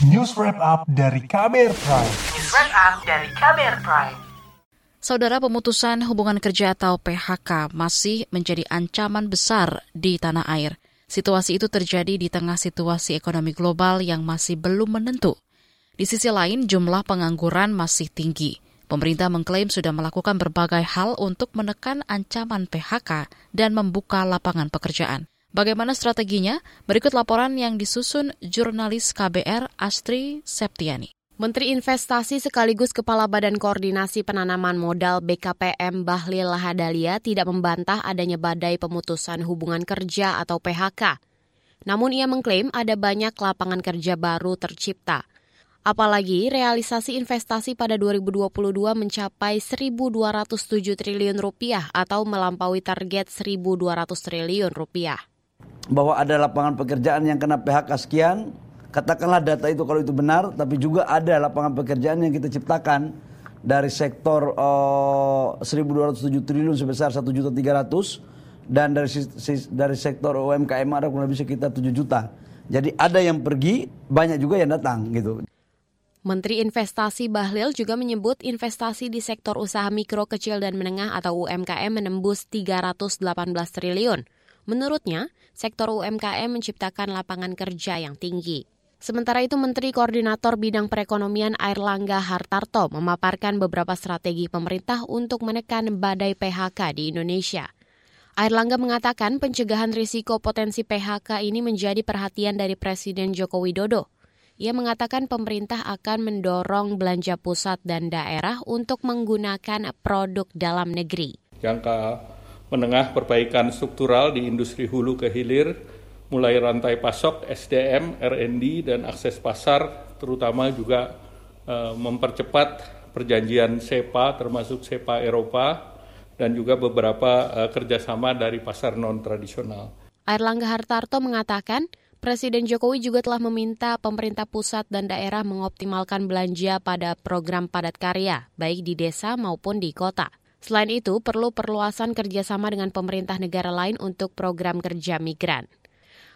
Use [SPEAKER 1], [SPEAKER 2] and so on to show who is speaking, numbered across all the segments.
[SPEAKER 1] News Wrap Up dari Kamer Prime.
[SPEAKER 2] News Wrap Up dari Kamer Prime.
[SPEAKER 3] Saudara pemutusan hubungan kerja atau PHK masih menjadi ancaman besar di tanah air. Situasi itu terjadi di tengah situasi ekonomi global yang masih belum menentu. Di sisi lain, jumlah pengangguran masih tinggi. Pemerintah mengklaim sudah melakukan berbagai hal untuk menekan ancaman PHK dan membuka lapangan pekerjaan. Bagaimana strateginya? Berikut laporan yang disusun jurnalis KBR Astri Septiani.
[SPEAKER 4] Menteri Investasi sekaligus Kepala Badan Koordinasi Penanaman Modal BKPM Bahlil Lahadalia tidak membantah adanya badai pemutusan hubungan kerja atau PHK. Namun ia mengklaim ada banyak lapangan kerja baru tercipta. Apalagi realisasi investasi pada 2022 mencapai 1.207 triliun rupiah atau melampaui target 1.200 triliun rupiah.
[SPEAKER 5] Bahwa ada lapangan pekerjaan yang kena PHK sekian, katakanlah data itu kalau itu benar, tapi juga ada lapangan pekerjaan yang kita ciptakan dari sektor uh, 1.207 triliun sebesar 1.300 dan dari dari sektor UMKM ada kurang lebih sekitar 7 juta. Jadi ada yang pergi, banyak juga yang datang gitu.
[SPEAKER 4] Menteri Investasi Bahlil juga menyebut investasi di sektor usaha mikro, kecil, dan menengah atau UMKM menembus 318 triliun. Menurutnya, sektor UMKM menciptakan lapangan kerja yang tinggi. Sementara itu, Menteri Koordinator Bidang Perekonomian Airlangga Hartarto memaparkan beberapa strategi pemerintah untuk menekan badai PHK di Indonesia. Airlangga mengatakan pencegahan risiko potensi PHK ini menjadi perhatian dari Presiden Joko Widodo. Ia mengatakan pemerintah akan mendorong belanja pusat dan daerah untuk menggunakan produk dalam negeri.
[SPEAKER 6] Jangka menengah perbaikan struktural di industri hulu ke hilir mulai rantai pasok, SDM, R&D, dan akses pasar, terutama juga uh, mempercepat perjanjian SEPA, termasuk SEPA Eropa, dan juga beberapa uh, kerjasama dari pasar non-tradisional.
[SPEAKER 4] Airlangga Hartarto mengatakan, Presiden Jokowi juga telah meminta pemerintah pusat dan daerah mengoptimalkan belanja pada program padat karya, baik di desa maupun di kota. Selain itu, perlu perluasan kerjasama dengan pemerintah negara lain untuk program kerja migran.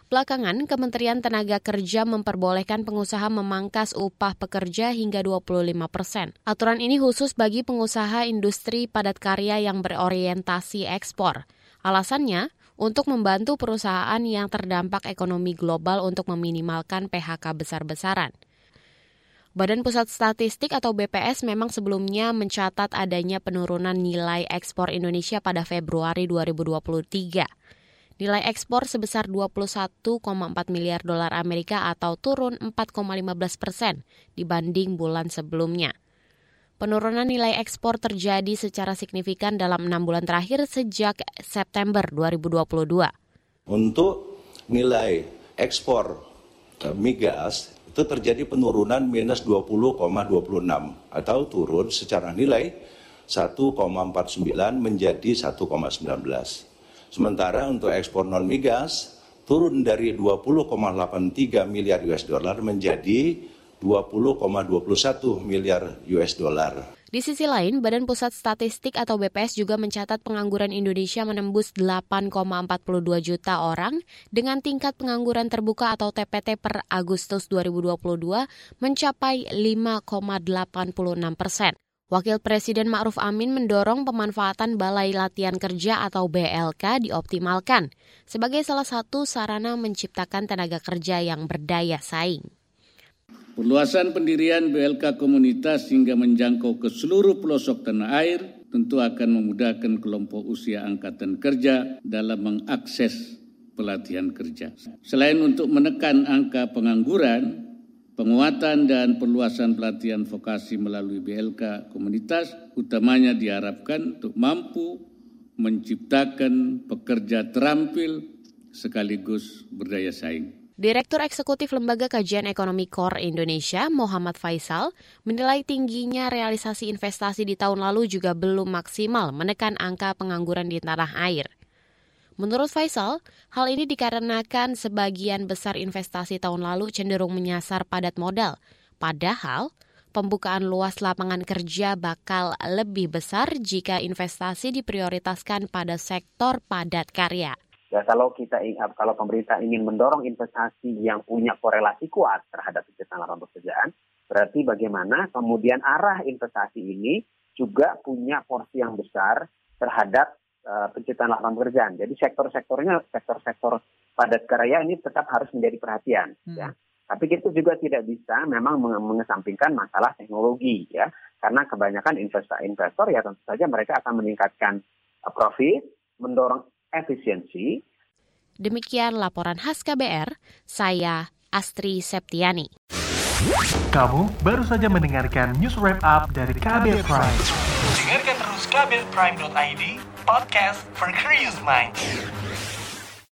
[SPEAKER 4] Belakangan, Kementerian Tenaga Kerja memperbolehkan pengusaha memangkas upah pekerja hingga 25 persen. Aturan ini khusus bagi pengusaha industri padat karya yang berorientasi ekspor. Alasannya, untuk membantu perusahaan yang terdampak ekonomi global untuk meminimalkan PHK besar-besaran. Badan Pusat Statistik atau BPS memang sebelumnya mencatat adanya penurunan nilai ekspor Indonesia pada Februari 2023. Nilai ekspor sebesar 21,4 miliar dolar Amerika atau turun 4,15 persen dibanding bulan sebelumnya. Penurunan nilai ekspor terjadi secara signifikan dalam enam bulan terakhir sejak September 2022.
[SPEAKER 7] Untuk nilai ekspor eh, migas itu terjadi penurunan minus 20,26 atau turun secara nilai 1,49 menjadi 1,19. Sementara untuk ekspor non migas turun dari 20,83 miliar US dollar menjadi 20,21 miliar US dollar.
[SPEAKER 4] Di sisi lain, Badan Pusat Statistik atau BPS juga mencatat pengangguran Indonesia menembus 8,42 juta orang dengan tingkat pengangguran terbuka atau TPT per Agustus 2022 mencapai 5,86 persen. Wakil Presiden Ma'ruf Amin mendorong pemanfaatan Balai Latihan Kerja atau BLK dioptimalkan sebagai salah satu sarana menciptakan tenaga kerja yang berdaya saing.
[SPEAKER 8] Perluasan pendirian BLK komunitas hingga menjangkau ke seluruh pelosok tanah air tentu akan memudahkan kelompok usia angkatan kerja dalam mengakses pelatihan kerja. Selain untuk menekan angka pengangguran, Penguatan dan perluasan pelatihan vokasi melalui BLK komunitas utamanya diharapkan untuk mampu menciptakan pekerja terampil sekaligus berdaya saing.
[SPEAKER 4] Direktur Eksekutif Lembaga Kajian Ekonomi KOR Indonesia, Muhammad Faisal, menilai tingginya realisasi investasi di tahun lalu juga belum maksimal menekan angka pengangguran di tanah air. Menurut Faisal, hal ini dikarenakan sebagian besar investasi tahun lalu cenderung menyasar padat modal. Padahal, pembukaan luas lapangan kerja bakal lebih besar jika investasi diprioritaskan pada sektor padat karya.
[SPEAKER 9] Ya, kalau kita kalau pemerintah ingin mendorong investasi yang punya korelasi kuat terhadap penciptaan lapangan pekerjaan bagaimana kemudian arah investasi ini juga punya porsi yang besar terhadap uh, penciptaan lapangan pekerjaan. Jadi sektor-sektornya sektor-sektor padat karya ini tetap harus menjadi perhatian hmm. ya. Tapi kita juga tidak bisa memang mengesampingkan masalah teknologi ya. Karena kebanyakan investor-investor ya tentu saja mereka akan meningkatkan uh, profit, mendorong efisiensi.
[SPEAKER 4] Demikian laporan khas KBR, saya Astri Septiani.
[SPEAKER 1] Kamu baru saja mendengarkan news wrap up dari KBR Prime. Dengarkan terus kbrprime.id, podcast for curious minds.